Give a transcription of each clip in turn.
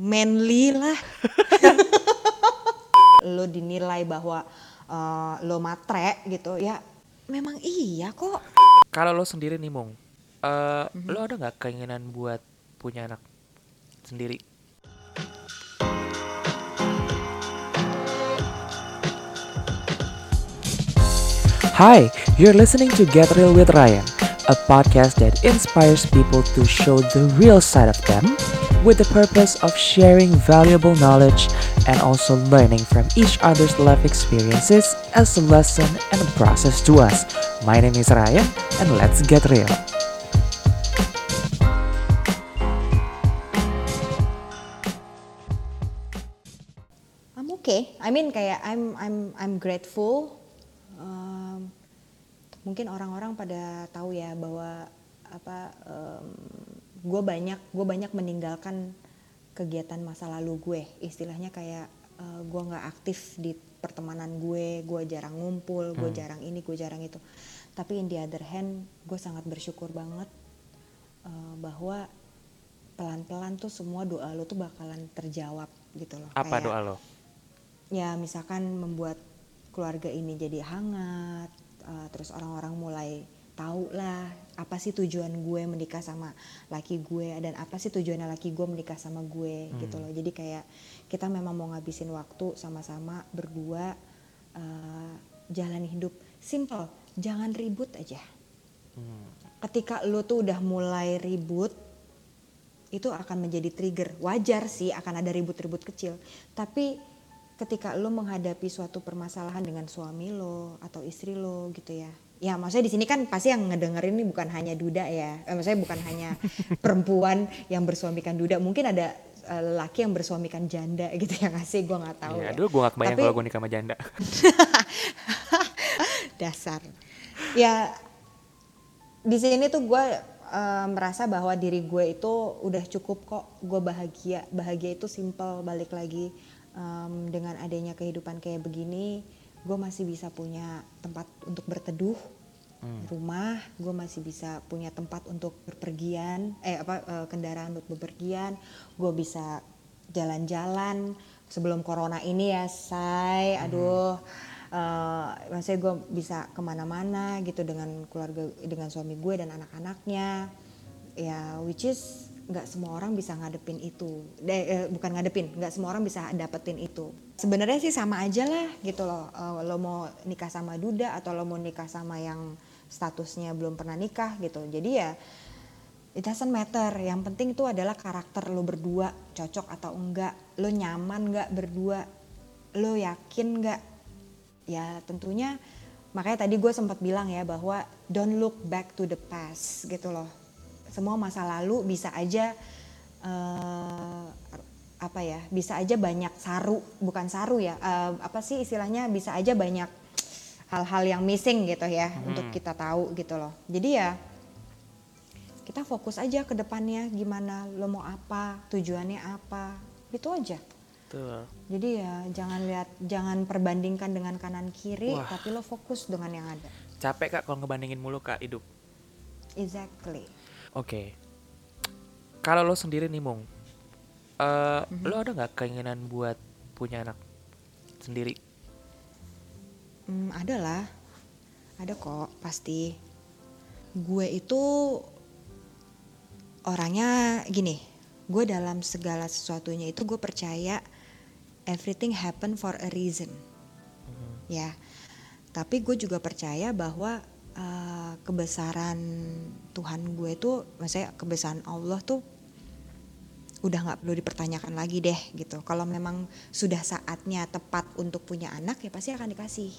manly lah. Lo dinilai bahwa uh, lo matre gitu ya memang iya kok. Kalau lo sendiri nih Mung, eh, lo ada nggak keinginan buat punya anak sendiri? Hi, you're listening to Get Real with Ryan, a podcast that inspires people to show the real side of them with the purpose of sharing valuable knowledge and also learning from each other's life experiences as a lesson and a process to us. My name is Ryan, and let's get real. I'm okay. I mean kayak I'm I'm I'm grateful. Um, mungkin orang-orang pada tahu ya bahwa apa gue banyak gue banyak meninggalkan kegiatan masa lalu gue. Istilahnya kayak uh, gue nggak aktif di pertemanan gue, gue jarang ngumpul, gue jarang ini, gue jarang itu. Tapi in the other hand, gue sangat bersyukur banget uh, bahwa pelan-pelan tuh semua doa lo tuh bakalan terjawab gitu loh. Apa Kayak- doa lo? ya misalkan membuat keluarga ini jadi hangat uh, terus orang-orang mulai tahu lah apa sih tujuan gue menikah sama laki gue dan apa sih tujuannya laki gue menikah sama gue gitu loh jadi kayak kita memang mau ngabisin waktu sama-sama berdua uh, jalan hidup simple jangan ribut aja ketika lo tuh udah mulai ribut itu akan menjadi trigger. Wajar sih akan ada ribut-ribut kecil. Tapi ketika lo menghadapi suatu permasalahan dengan suami lo atau istri lo gitu ya. Ya maksudnya di sini kan pasti yang ngedengerin ini bukan hanya duda ya. Eh, maksudnya bukan hanya perempuan yang bersuamikan duda. Mungkin ada eh, lelaki yang bersuamikan janda gitu ya nggak sih? Gue nggak tahu Ya, ya. aduh gue gak kebayang Tapi- kalau gue nikah sama janda. dasar ya di sini tuh gue eh, merasa bahwa diri gue itu udah cukup kok gue bahagia bahagia itu simple balik lagi em, dengan adanya kehidupan kayak begini gue masih bisa punya tempat untuk berteduh rumah. Gue masih bisa punya tempat untuk berpergian eh apa eh, kendaraan untuk bepergian. Gue bisa jalan-jalan. Sebelum corona ini ya say aduh eh maksudnya gue bisa ke mana-mana gitu dengan keluarga dengan suami gue dan anak-anaknya. Ya which is nggak semua orang bisa ngadepin itu. Eh, bukan ngadepin nggak semua orang bisa dapetin itu. Sebenarnya sih sama aja lah gitu loh. Eh, lo mau nikah sama duda atau lo mau nikah sama yang statusnya belum pernah nikah gitu. Jadi ya it doesn't matter. Yang penting itu adalah karakter lo berdua cocok atau enggak. Lo nyaman nggak berdua? Lo yakin nggak? Ya tentunya makanya tadi gue sempat bilang ya bahwa don't look back to the past gitu loh semua masa lalu bisa aja eh, apa ya bisa aja banyak saru bukan saru ya eh, apa sih istilahnya bisa aja banyak hal-hal yang missing gitu ya untuk kita tahu gitu loh jadi ya kita fokus aja ke depannya gimana lo mau apa tujuannya apa itu aja Tuh. jadi ya jangan lihat jangan perbandingkan dengan kanan kiri Wah. tapi lo fokus dengan yang ada Capek kak kalau ngebandingin mulu kak hidup. exactly Oke. Kalau lo sendiri nih Mung, eh, lo ada nggak keinginan buat punya anak sendiri? Hmm, ada lah, ada kok pasti. Gue itu orangnya gini, gue dalam segala sesuatunya itu gue percaya everything happen for a reason, ya. Tapi gue juga percaya bahwa eh, kebesaran Tuhan gue itu, maksudnya kebesaran Allah tuh udah nggak perlu dipertanyakan lagi deh gitu. Kalau memang sudah saatnya tepat untuk punya anak ya pasti akan dikasih.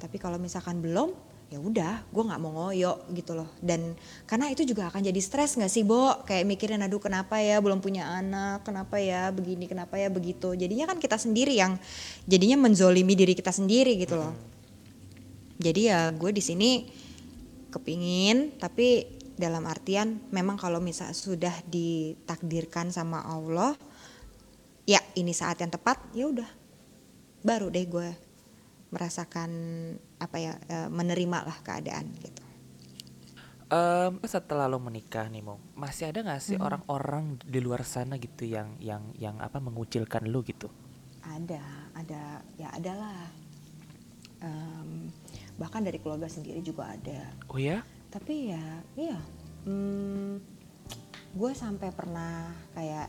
Tapi kalau misalkan belum, ya udah, gue nggak mau ngoyo gitu loh. Dan karena itu juga akan jadi stres nggak sih, Bo? Kayak mikirin, aduh kenapa ya belum punya anak, kenapa ya begini, kenapa ya begitu. Jadinya kan kita sendiri yang jadinya menzolimi diri kita sendiri gitu loh. Jadi ya gue di sini kepingin, tapi dalam artian memang kalau misal sudah ditakdirkan sama Allah, ya ini saat yang tepat, ya udah, baru deh gue merasakan apa ya eh, menerima lah keadaan gitu. Em, setelah lo menikah nih Mo, masih ada nggak sih Mhm. orang-orang di luar sana gitu yang yang yang apa mengucilkan lo gitu? Ada, ada, ya adalah. Em, bahkan dari keluarga sendiri juga ada. Oh ya? Tapi ya, iya. Hmm, gue sampai pernah kayak,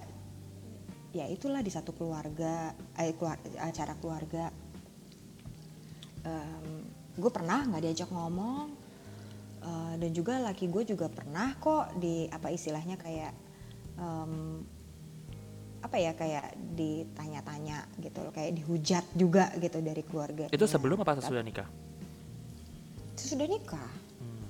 ya itulah di satu keluarga, eh, keluar- acara keluarga. gue pernah nggak diajak ngomong, eh, dan juga laki gue juga pernah kok di apa istilahnya kayak em, apa ya kayak ditanya-tanya gitu loh, kayak dihujat juga gitu dari keluarga. Itu sebelum apa sesudah nikah? Sesudah nikah. Hmm.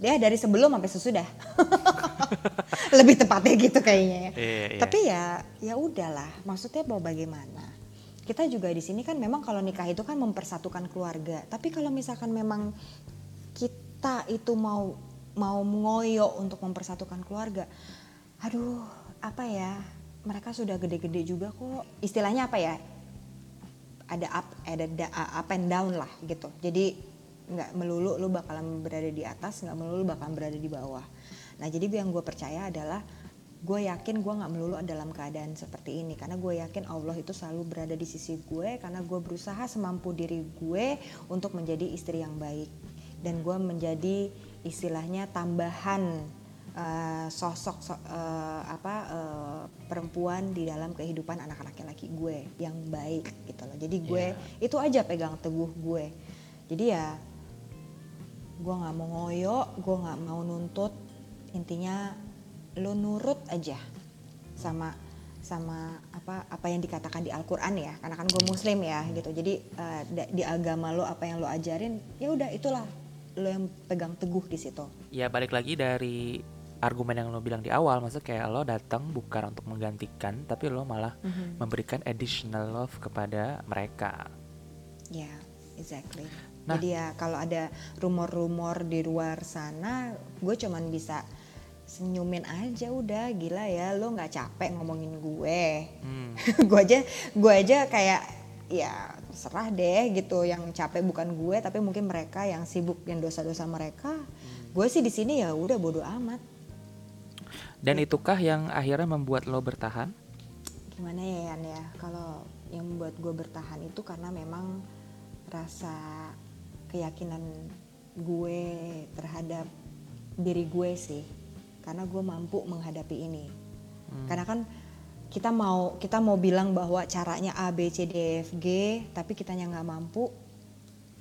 Ya dari sebelum sampai sesudah. Lebih tepatnya gitu kayaknya ya. Iya, iya. Tapi ya ya udahlah, maksudnya mau bagaimana? Kita juga di sini kan memang kalau nikah itu kan mempersatukan keluarga. Tapi kalau misalkan memang kita itu mau mau ngoyo untuk mempersatukan keluarga, aduh apa ya? Mereka sudah gede-gede juga kok. Istilahnya apa ya? Ada up, ada da- up and down lah gitu. Jadi nggak melulu lu bakalan berada di atas, nggak melulu bakalan berada di bawah. Nah jadi yang gue percaya adalah gue yakin gue nggak melulu dalam keadaan seperti ini. Karena gue yakin Allah itu selalu berada di sisi gue karena gue berusaha semampu diri gue untuk menjadi istri yang baik. Dan gue menjadi istilahnya tambahan eh, sosok so- eh, apa eh, perempuan di dalam kehidupan anak-anak laki gue yang baik gitu loh. Jadi gue itu aja pegang teguh gue jadi ya gue nggak mau ngoyo gue nggak mau nuntut. Intinya lo nurut aja sama sama apa apa yang dikatakan di Al-Qur'an ya. Karena kan gue muslim ya gitu. Jadi da- di agama lo apa yang lo ajarin ya udah itulah lo yang pegang teguh di situ. Ya balik lagi dari argumen yang lo bilang di awal, maksudnya kayak lo datang bukan untuk menggantikan, tapi lo malah memberikan additional love kepada mereka. ya exactly Nah. jadi ya kalau ada rumor-rumor di luar sana gue cuman bisa senyumin aja udah gila ya lo nggak capek ngomongin gue Hmm. gue aja gue aja kayak ya serah deh gitu yang capek bukan gue tapi mungkin mereka yang sibuk yang dosa-dosa mereka gue sih di sini ya udah bodo amat Dan itukah yang akhirnya membuat lo bertahan? gimana ya Yan ya kalau yang membuat gue bertahan itu karena memang rasa keyakinan gue terhadap diri gue sih. Karena gue mampu menghadapi ini. Karena kan kita mau kita mau bilang bahwa caranya A B C D E F G tapi kitanya nggak mampu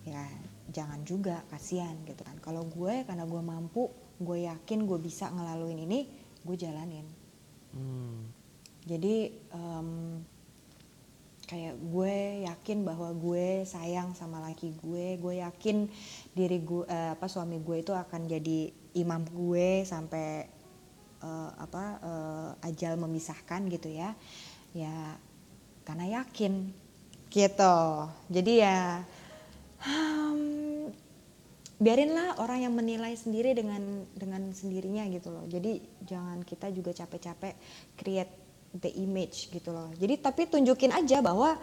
ya jangan juga kasihan gitu kan. Kalau gue karena gue mampu gue yakin gue bisa ngelaluin ini gue jalanin. Hmm. jadi em, kayak gue yakin bahwa gue sayang sama laki gue gue yakin diri gue eh, apa suami gue itu akan jadi imam gue sampai eh, apa eh, ajal memisahkan gitu ya. Ya karena yakin gitu. Jadi ya hmm, biarinlah orang yang menilai sendiri dengan dengan sendirinya gitu loh. Jadi jangan kita juga capek-capek create the image gitu loh jadi tapi tunjukin aja bahwa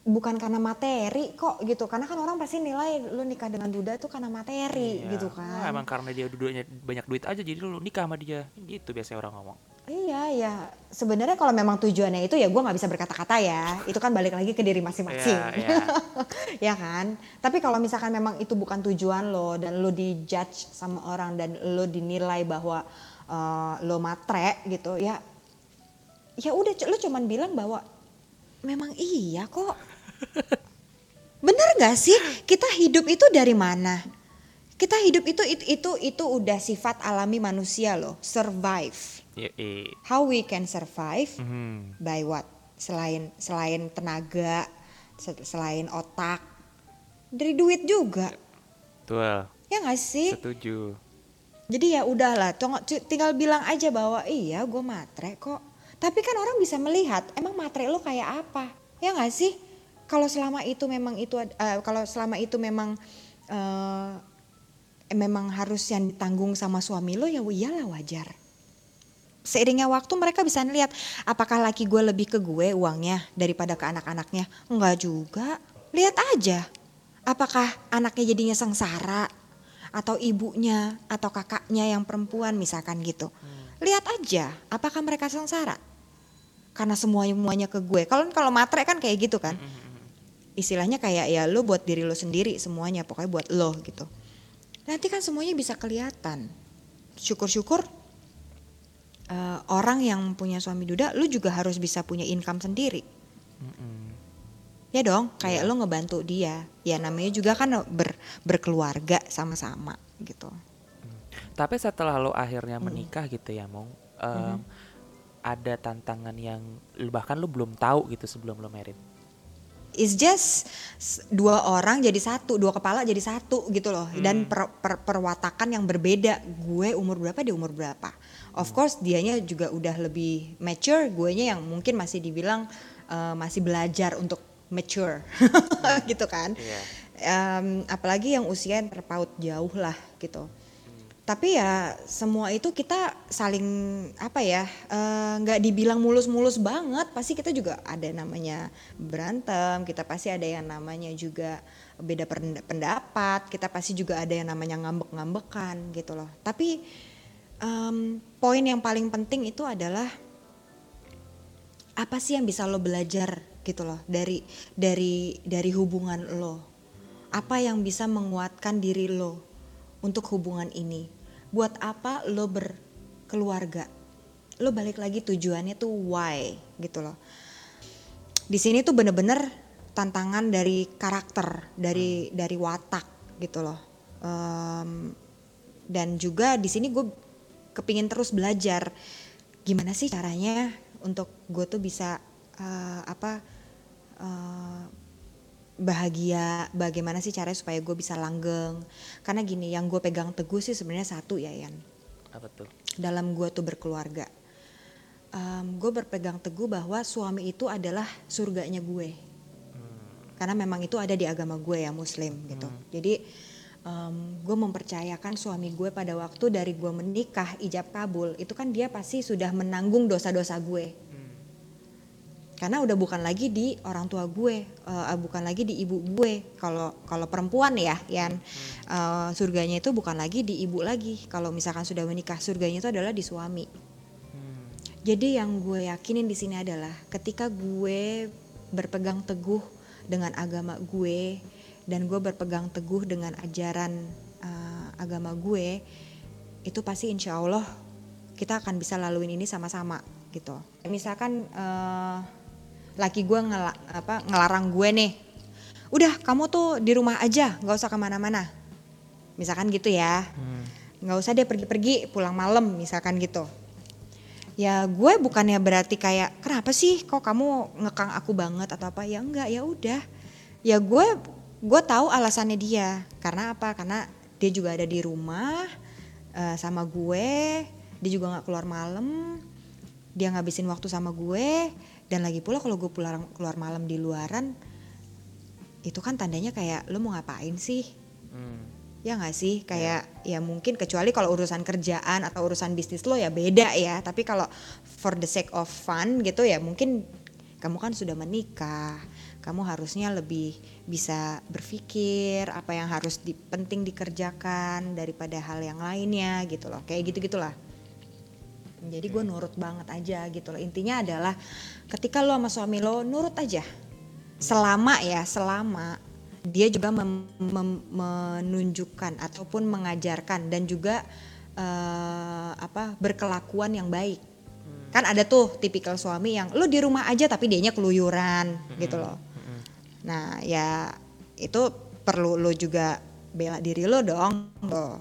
bukan karena materi kok gitu karena kan orang pasti nilai lu nikah dengan duda tuh karena materi Iya. gitu Wah, kan emang karena dia duduknya banyak duit aja jadi lo nikah sama dia. Gitu biasanya orang ngomong. Iya ya sebenarnya kalau memang tujuannya itu ya gue nggak bisa berkata-kata ya itu kan balik lagi ke diri masing-masing Iya, iya. ya kan tapi kalau misalkan memang itu bukan tujuan lo dan lo dijudge sama orang dan lo dinilai bahwa eh, lo matre gitu ya ya udah lo cuman bilang bahwa memang iya kok. Bener nggak sih? Kita hidup itu dari mana? Kita hidup itu itu itu, itu udah sifat alami manusia loh survive. How we can survive? Mhm. by what? Selain selain tenaga se- selain otak. Dari duit juga. Betul. ya nggak sih? Setuju. jadi ya udahlah tinggal bilang aja bahwa iya gue matre kok tapi kan orang bisa melihat emang matre lo kayak apa? Ya nggak sih? Kalau selama itu memang itu eh, kalau selama itu memang eh, memang harus yang ditanggung sama suami lo ya iyalah wajar. Seiringnya waktu mereka bisa lihat apakah laki gue lebih ke gue uangnya daripada ke anak-anaknya? Enggak juga. Lihat aja. Apakah anaknya jadinya sengsara? Atau ibunya atau kakaknya yang perempuan misalkan gitu. Lihat aja apakah mereka sengsara. Karena semuanya semuanya ke gue. Kalau kalau matre kan kayak gitu kan. Istilahnya kayak ya lo buat diri lo sendiri semuanya pokoknya buat lo gitu. Nanti kan semuanya bisa kelihatan. Syukur-syukur eh, orang yang punya suami duda, lu juga harus bisa punya income sendiri. Ya dong, kayak lo ngebantu dia. Ya namanya juga kan ber, berkeluarga sama-sama gitu. Tapi setelah lo akhirnya menikah gitu ya, Mong, em, ada tantangan yang lu- bahkan lu belum tahu gitu sebelum lo married. It's just dua orang jadi satu, dua kepala jadi satu gitu loh. Dan per- per- perwatakan yang berbeda. Gue umur berapa, dia umur berapa. Of course dianya juga udah lebih mature, guenya yang mungkin masih dibilang eh, masih belajar untuk mature gitu kan. Iya. Em, apalagi yang usia yang terpaut jauh lah gitu. Tapi ya semua itu kita saling apa ya eh, nggak dibilang mulus-mulus banget. Pasti kita juga ada namanya berantem. Kita pasti ada yang namanya juga beda penda- pendapat. Kita pasti juga ada yang namanya ngambek-ngambekan gitu loh. Tapi em, poin yang paling penting itu adalah apa sih yang bisa lo belajar gitu loh dari dari dari hubungan lo apa yang bisa menguatkan diri lo untuk hubungan ini buat apa lo berkeluarga? Lo balik lagi tujuannya tuh why gitu loh. Di sini tuh bener-bener tantangan dari karakter dari dari watak gitu loh. Em, dan juga di sini gue kepingin terus belajar gimana sih caranya untuk gue tuh bisa eh, apa eh, bahagia bagaimana sih caranya supaya gue bisa langgeng? Karena gini yang gue pegang teguh sih sebenarnya satu ya Yan Apa tuh? dalam gue tuh berkeluarga. Gue berpegang teguh bahwa suami itu adalah surganya gue. Karena memang itu ada di agama gue ya muslim gitu. Jadi gue mempercayakan suami gue pada waktu dari gue menikah ijab kabul itu kan dia pasti sudah menanggung dosa-dosa gue karena udah bukan lagi di orang tua gue eh, bukan lagi di ibu gue. Kalau kalau perempuan ya Yan eh, surganya itu bukan lagi di ibu lagi. Kalau misalkan sudah menikah surganya itu adalah di suami. Jadi yang gue yakinin di sini adalah ketika gue berpegang teguh dengan agama gue dan gue berpegang teguh dengan ajaran eh, agama gue itu pasti insya Allah kita akan bisa laluin ini sama-sama gitu. Misalkan eh, laki gue ngela- apa, ngelarang gue nih, udah kamu tuh di rumah aja, nggak usah ke mana-mana. Misalkan gitu ya, nggak usah deh pergi-pergi pulang malam misalkan gitu. Ya gue bukannya berarti kayak kenapa sih kok kamu ngekang aku banget? atau apa? Ya enggak ya udah. Ya gue gue tahu alasannya dia. Karena apa? Karena dia juga ada di rumah eh, sama gue. Dia juga nggak keluar malam. Dia ngabisin waktu sama gue dan lagi pula kalau gue pulang keluar malam di luaran itu kan tandanya kayak lo mau ngapain sih Hmm. Ya nggak sih, kayak ya mungkin kecuali kalau urusan kerjaan atau urusan bisnis lo ya beda ya. Tapi kalau for the sake of fun gitu ya mungkin kamu kan sudah menikah, kamu harusnya lebih bisa berpikir apa yang harus di, penting dikerjakan daripada hal yang lainnya gitu loh. Kayak gitu gitulah. Jadi gue nurut banget aja gitu loh. Intinya adalah ketika lo sama suami lo nurut aja. Selama ya, selama dia juga mem- mem- menunjukkan ataupun mengajarkan dan juga eh, apa berkelakuan yang baik. Kan ada tuh tipikal suami yang lu di rumah aja tapi dianya keluyuran gitu loh. Nah, ya itu perlu lo juga bela diri lo dong. Loh.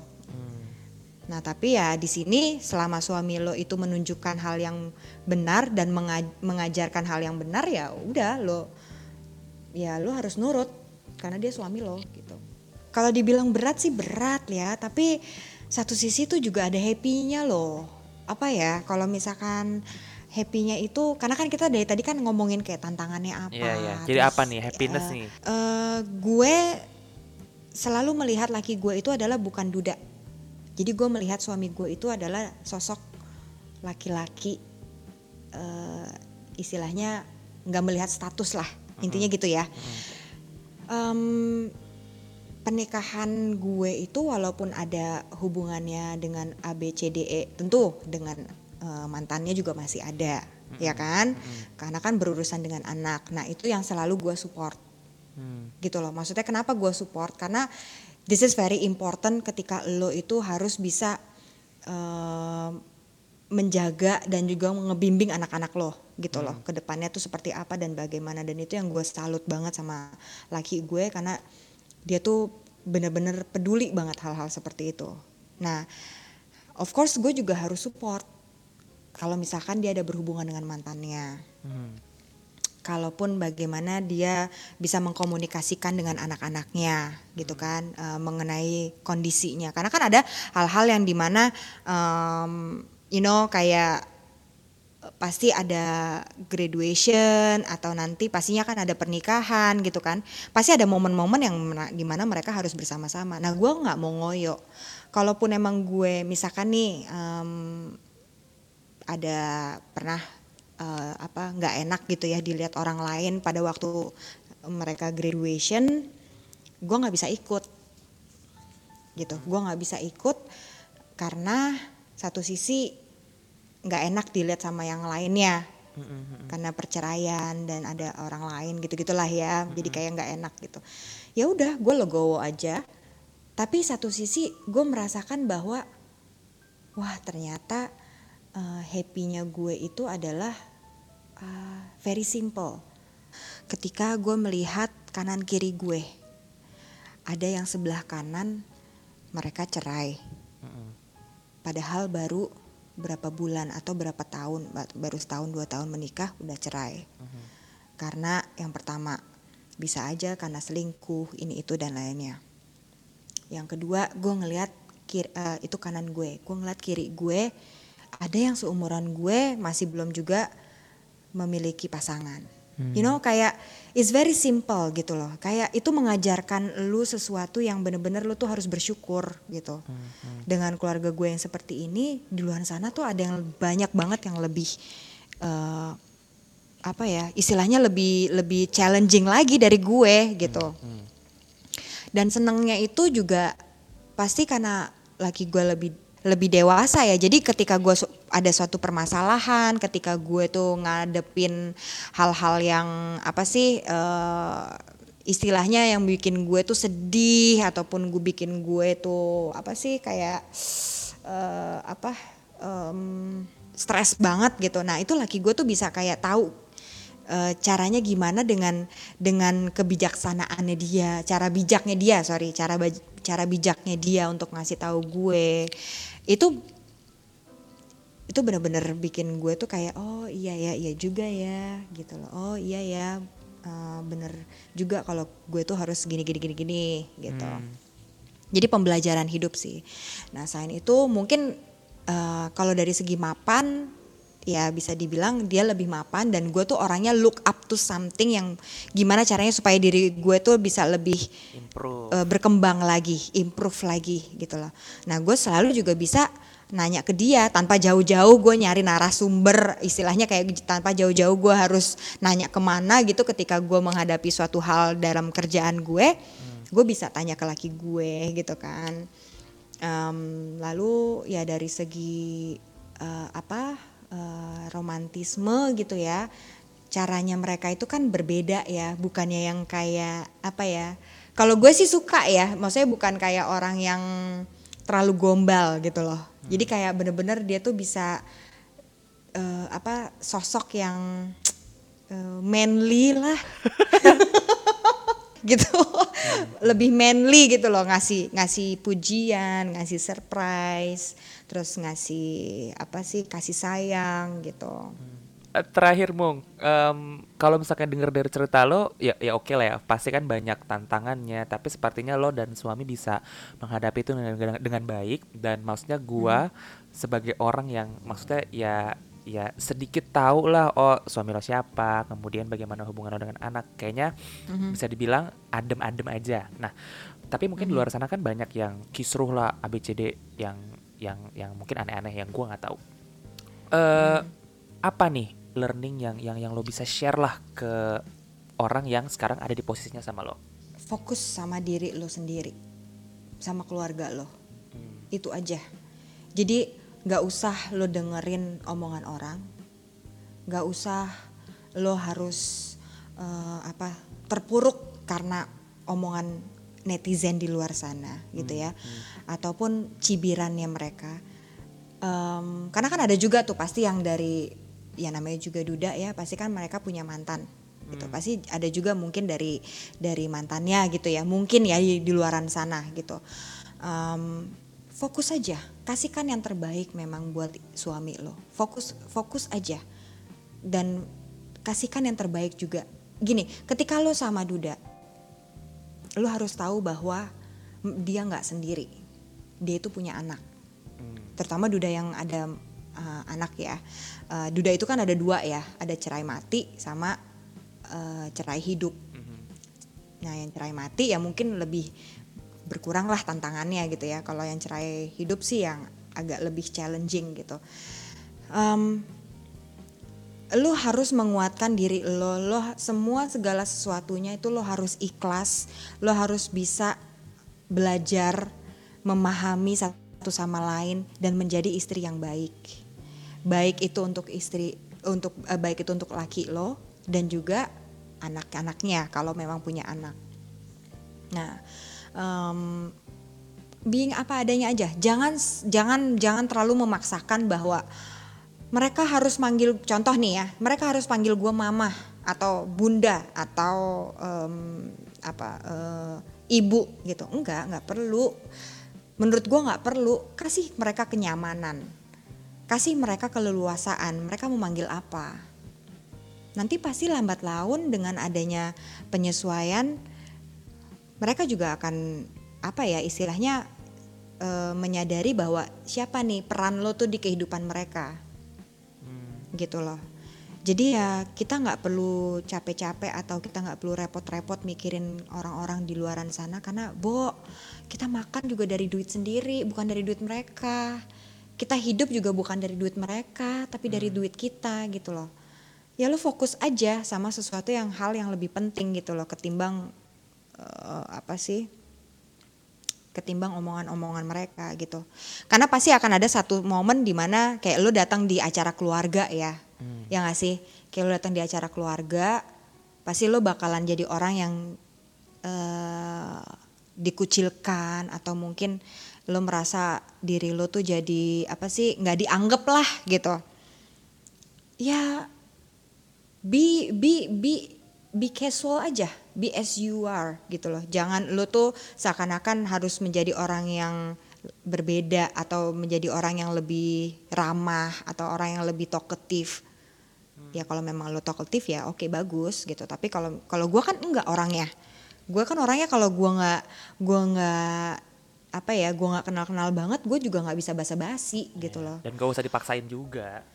Nah, tapi ya di sini selama suami lo itu menunjukkan hal yang benar dan menga- mengajarkan hal yang benar ya udah lo ya lo harus nurut karena dia suami lo gitu. Kalau dibilang berat sih berat ya, tapi satu sisi tuh juga ada happy-nya loh. Apa ya? Kalau misalkan happy-nya itu karena kan kita dari tadi kan ngomongin kayak tantangannya apa. Iya, iya. Jadi apa nih? Happiness eh, nih. eh, gue selalu melihat laki gue itu adalah bukan duda. Jadi gue melihat suami gue itu adalah sosok laki-laki eh, istilahnya nggak melihat status lah intinya gitu ya. Em, pernikahan gue itu walaupun ada hubungannya dengan A B C D E tentu dengan eh, mantannya juga masih ada ya kan? Karena kan berurusan dengan anak. Nah itu yang selalu gue support. Hmm. gitu loh. Maksudnya kenapa gue support? Karena this is very important ketika lo itu harus bisa eh, menjaga dan juga ngebimbing anak-anak lo gitu loh. Ke depannya tuh seperti apa dan bagaimana. Dan itu yang gue salut banget sama laki gue karena dia tuh bener-bener peduli banget hal-hal seperti itu. Nah of course gue juga harus support. Kalau misalkan dia ada berhubungan dengan mantannya. Hmm. Kalaupun bagaimana dia bisa mengkomunikasikan dengan anak-anaknya gitu kan eh, mengenai kondisinya. Karena kan ada hal-hal yang di mana em, you know kayak eh, pasti ada graduation atau nanti pastinya kan ada pernikahan gitu kan. Pasti ada momen-momen yang di mana mereka harus bersama-sama. Nah gue nggak mau ngoyo. Kalaupun emang gue misalkan nih em, ada pernah eh, apa nggak enak gitu ya dilihat orang lain pada waktu mereka graduation gue nggak bisa ikut. Gitu gue nggak bisa ikut karena satu sisi nggak enak dilihat sama yang lainnya. Karena perceraian dan ada orang lain gitu gitulah ya. Jadi kayak nggak enak gitu. Ya udah gue legowo aja. Tapi satu sisi gue merasakan bahwa wah ternyata uh, happy-nya gue itu adalah uh, very simple. Ketika gue melihat kanan kiri gue, ada yang sebelah kanan mereka cerai, padahal baru berapa bulan atau berapa tahun, ba- baru setahun dua tahun menikah udah cerai. Karena yang pertama bisa aja karena selingkuh ini itu dan lainnya. Yang kedua gue ngelihat kir- eh, itu kanan gue, gue ngeliat kiri gue ada yang seumuran gue masih belum juga memiliki pasangan. You know kayak it's very simple gitu loh. Kayak itu mengajarkan lu sesuatu yang bener-bener lu tuh harus bersyukur gitu. Dengan keluarga gue yang seperti ini di luar sana tuh ada yang banyak banget yang lebih eh, apa ya istilahnya lebih lebih challenging lagi dari gue gitu dan senengnya itu juga pasti karena laki gue lebih lebih dewasa ya. Jadi ketika gue ada suatu permasalahan ketika gue tuh ngadepin hal-hal yang apa sih eh, istilahnya yang bikin gue tuh sedih ataupun gue bikin gue tuh apa sih kayak eh, apa em, stres banget gitu. Nah itu laki gue tuh bisa kayak tahu eh, caranya gimana dengan dengan kebijaksanaannya dia, cara bijaknya dia, sorry, cara cara bijaknya dia untuk ngasih tahu gue. Itu itu bener-bener bikin gue tuh kayak oh iya ya iya juga ya gitu loh. Oh iya ya eh, bener juga kalau gue tuh harus gini gini gini gini gitu. Jadi pembelajaran hidup sih. Nah selain itu mungkin eh, kalau dari segi mapan ya bisa dibilang dia lebih mapan dan gue tuh orangnya look up to something yang gimana caranya supaya diri gue tuh bisa lebih Improve. eh, berkembang lagi, improve lagi gitu loh. Nah gue selalu juga bisa nanya ke dia tanpa jauh-jauh gue nyari narasumber istilahnya kayak tanpa jauh-jauh gue harus nanya ke mana gitu ketika gue menghadapi suatu hal dalam kerjaan gue gue bisa tanya ke laki gue gitu kan Em, lalu ya dari segi eh, apa eh, romantisme gitu ya. Caranya mereka itu kan berbeda ya bukannya yang kayak apa ya kalau gue sih suka ya maksudnya bukan kayak orang yang terlalu gombal gitu loh. Jadi kayak bener-bener dia tuh bisa eh, apa sosok yang eh, manly lah. Gitu. Lebih manly gitu loh ngasih ngasih pujian ngasih surprise terus ngasih apa sih kasih sayang gitu. Eh, terakhir mung em, kalau misalkan dengar dari cerita lo ya ya oke lah ya pasti kan banyak tantangannya tapi sepertinya lo dan suami bisa menghadapi itu dengan, dengan, dengan baik dan maksudnya gua sebagai orang yang maksudnya ya ya sedikit tahu lah oh suami lo siapa kemudian bagaimana hubungan lo dengan anak kayaknya bisa dibilang adem-adem aja. Nah tapi mungkin di luar sana kan banyak yang kisruh lah ABCD yang yang yang mungkin aneh-aneh yang gua nggak tahu. Eh apa nih learning yang yang yang lo bisa share lah ke orang yang sekarang ada di posisinya sama lo? fokus sama diri lo sendiri sama keluarga lo. Itu aja. Jadi nggak usah lo dengerin omongan orang nggak usah lo harus eh, apa terpuruk karena omongan netizen di luar sana gitu ya. ataupun cibirannya mereka. Em, karena kan ada juga tuh pasti yang dari ya namanya juga duda ya pasti kan mereka punya mantan gitu. Pasti ada juga mungkin dari dari mantannya gitu ya. Mungkin ya di, di luaran sana gitu. Em, fokus aja. Kasihkan yang terbaik memang buat suami lo. Fokus fokus aja. Dan kasihkan yang terbaik juga. Gini ketika lo sama duda lo harus tahu bahwa dia nggak sendiri. Dia itu punya anak. Terutama duda yang ada uh, anak ya. Uh, duda itu kan ada dua ya. Ada cerai mati sama uh, cerai hidup. Nah yang cerai mati ya mungkin lebih berkurang lah tantangannya gitu ya. Kalau yang cerai hidup sih yang agak lebih challenging gitu. Em, lo harus menguatkan diri lo. Lo semua segala sesuatunya itu lo harus ikhlas. Lo harus bisa belajar memahami satu sama lain dan menjadi istri yang baik. Baik itu untuk istri untuk eh, baik itu untuk laki lo dan juga anak-anaknya kalau memang punya anak. Nah em, being apa adanya aja. Jangan jangan jangan terlalu memaksakan bahwa mereka harus manggil contoh nih ya mereka harus panggil gue mama atau bunda atau em, apa eh, ibu gitu. Enggak nggak perlu. Menurut gue nggak perlu. Kasih mereka kenyamanan. Kasih mereka keleluasaan. Mereka mau manggil apa? Nanti pasti lambat laun dengan adanya penyesuaian mereka juga akan apa ya istilahnya eh, menyadari bahwa siapa nih peran lo tuh di kehidupan mereka gitu loh. Jadi ya kita nggak perlu capek-capek atau kita nggak perlu repot-repot mikirin orang-orang di luaran sana karena bo kita makan juga dari duit sendiri bukan dari duit mereka. Kita hidup juga bukan dari duit mereka tapi dari duit kita gitu loh. Ya lo fokus aja sama sesuatu yang hal yang lebih penting gitu loh ketimbang eh, apa sih ketimbang omongan-omongan mereka gitu. Karena pasti akan ada satu momen di mana kayak lu datang di acara keluarga ya. Ya gak sih? Kayak lu datang di acara keluarga, pasti lu bakalan jadi orang yang eh dikucilkan atau mungkin lu merasa diri lu tuh jadi apa sih nggak dianggap lah gitu. Ya be be be be casual aja, be as you are gitu loh. Jangan lu tuh seakan-akan harus menjadi orang yang berbeda atau menjadi orang yang lebih ramah atau orang yang lebih talkative. Ya kalau memang lu talkative ya oke bagus gitu. Tapi kalau kalau gua kan enggak orangnya. Gue kan orangnya kalau gua nggak gua nggak apa ya gua nggak kenal-kenal banget gue juga nggak bisa basa-basi gitu loh Dan gak usah dipaksain juga.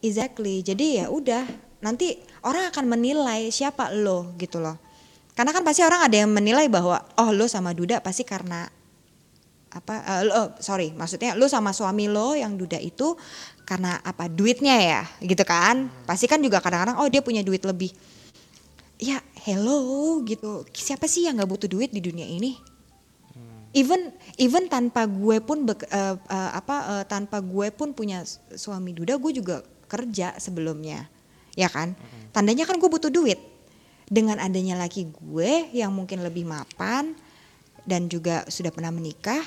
Exactly. Jadi ya udah, nanti orang akan menilai siapa lo gitu loh. Karena kan pasti orang ada yang menilai bahwa oh lo sama Duda pasti karena apa eh, lo, sorry maksudnya lo sama suami lo yang Duda itu karena apa duitnya ya gitu kan? Pasti kan juga kadang-kadang oh dia punya duit lebih. Ya hello gitu. Siapa sih yang nggak butuh duit di dunia ini? Even even tanpa gue pun bek- eh, eh, apa eh, tanpa gue pun punya suami duda gue juga kerja sebelumnya. Ya kan? Tandanya kan gue butuh duit dengan adanya laki gue yang mungkin lebih mapan dan juga sudah pernah menikah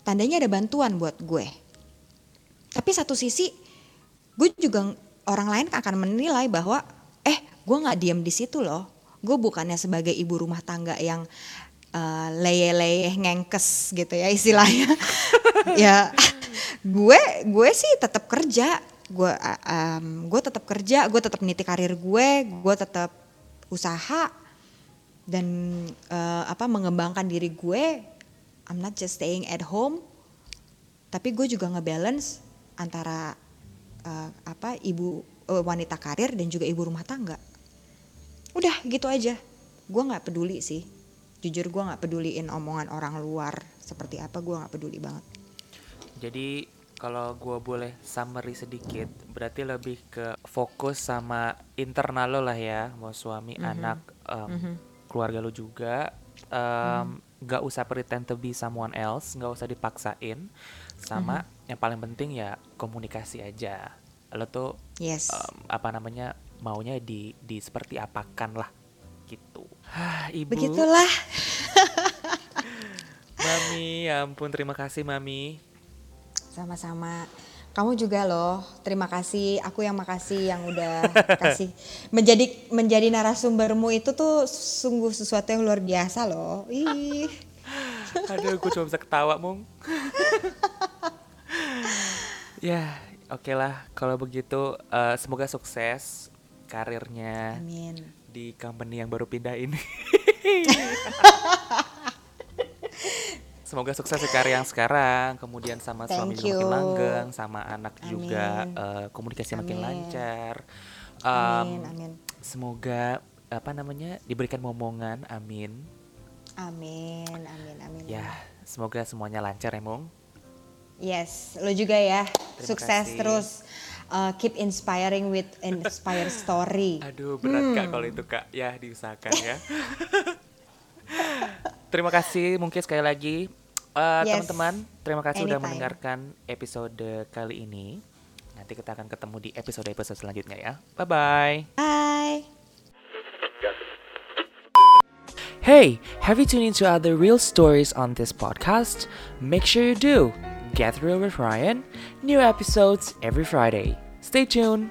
tandanya ada bantuan buat gue. Tapi satu sisi gue juga orang lain akan menilai bahwa eh gue nggak diam di situ loh. Gue bukannya sebagai ibu rumah tangga yang eh, leye-leye ngengkes gitu ya istilahnya. Ya gue gue sih tetap kerja. Gue uh, um, gue tetap kerja gue tetap niti karir gue gue tetap usaha dan eh, apa mengembangkan diri gue I'm not just staying at home tapi gue juga ngebalance antara eh, apa ibu eh, wanita karir dan juga ibu rumah tangga. Udah gitu aja. Gue nggak peduli sih. Jujur gue nggak peduliin omongan orang luar seperti apa gue nggak peduli banget. Jadi kalau gue boleh summary sedikit, berarti lebih ke fokus sama internal lo lah ya, mau suami, anak, em, keluarga lu juga. Em, nggak usah pretend to be someone else nggak usah dipaksain. Sama yang paling penting ya komunikasi aja. Lo tuh Yes. em, apa namanya maunya di di seperti apakan lah gitu. Hah, ibu. Begitulah. mami ya ampun terima kasih mami Sama-sama. Kamu juga loh. Terima kasih. Aku yang makasih yang udah kasih menjadi menjadi narasumbermu itu tuh sungguh sesuatu yang luar biasa loh. Ih. Aduh, gue cuma bisa ketawa, Mung. ya, oke lah. Kalau begitu, eh, semoga sukses karirnya Amin. di company yang baru pindah ini. Semoga sukses di karir yang sekarang, kemudian sama suami Thank makin you. langgeng, sama anak juga Amin. eh, komunikasi makin Amin. lancar. Amin. Em, Amin. Semoga apa namanya diberikan momongan, amin. Amin. Amin. Amin. Ya, semoga semuanya lancar ya, Mung. Yes, lo juga ya. Terima Sukses kasih. terus. Uh, keep inspiring with inspire story. Aduh berat kak Hmm. kalau itu kak ya diusahakan ya. terima kasih mungkin sekali lagi Eh, Yes. teman-teman terima kasih sudah Anytime. mendengarkan episode kali ini. Nanti kita akan ketemu di episode-episode selanjutnya ya. Bye bye. Bye. Hey, have you tuned into other real stories on this podcast? Make sure you do. Get Real with Ryan. New episodes every Friday. Stay tuned.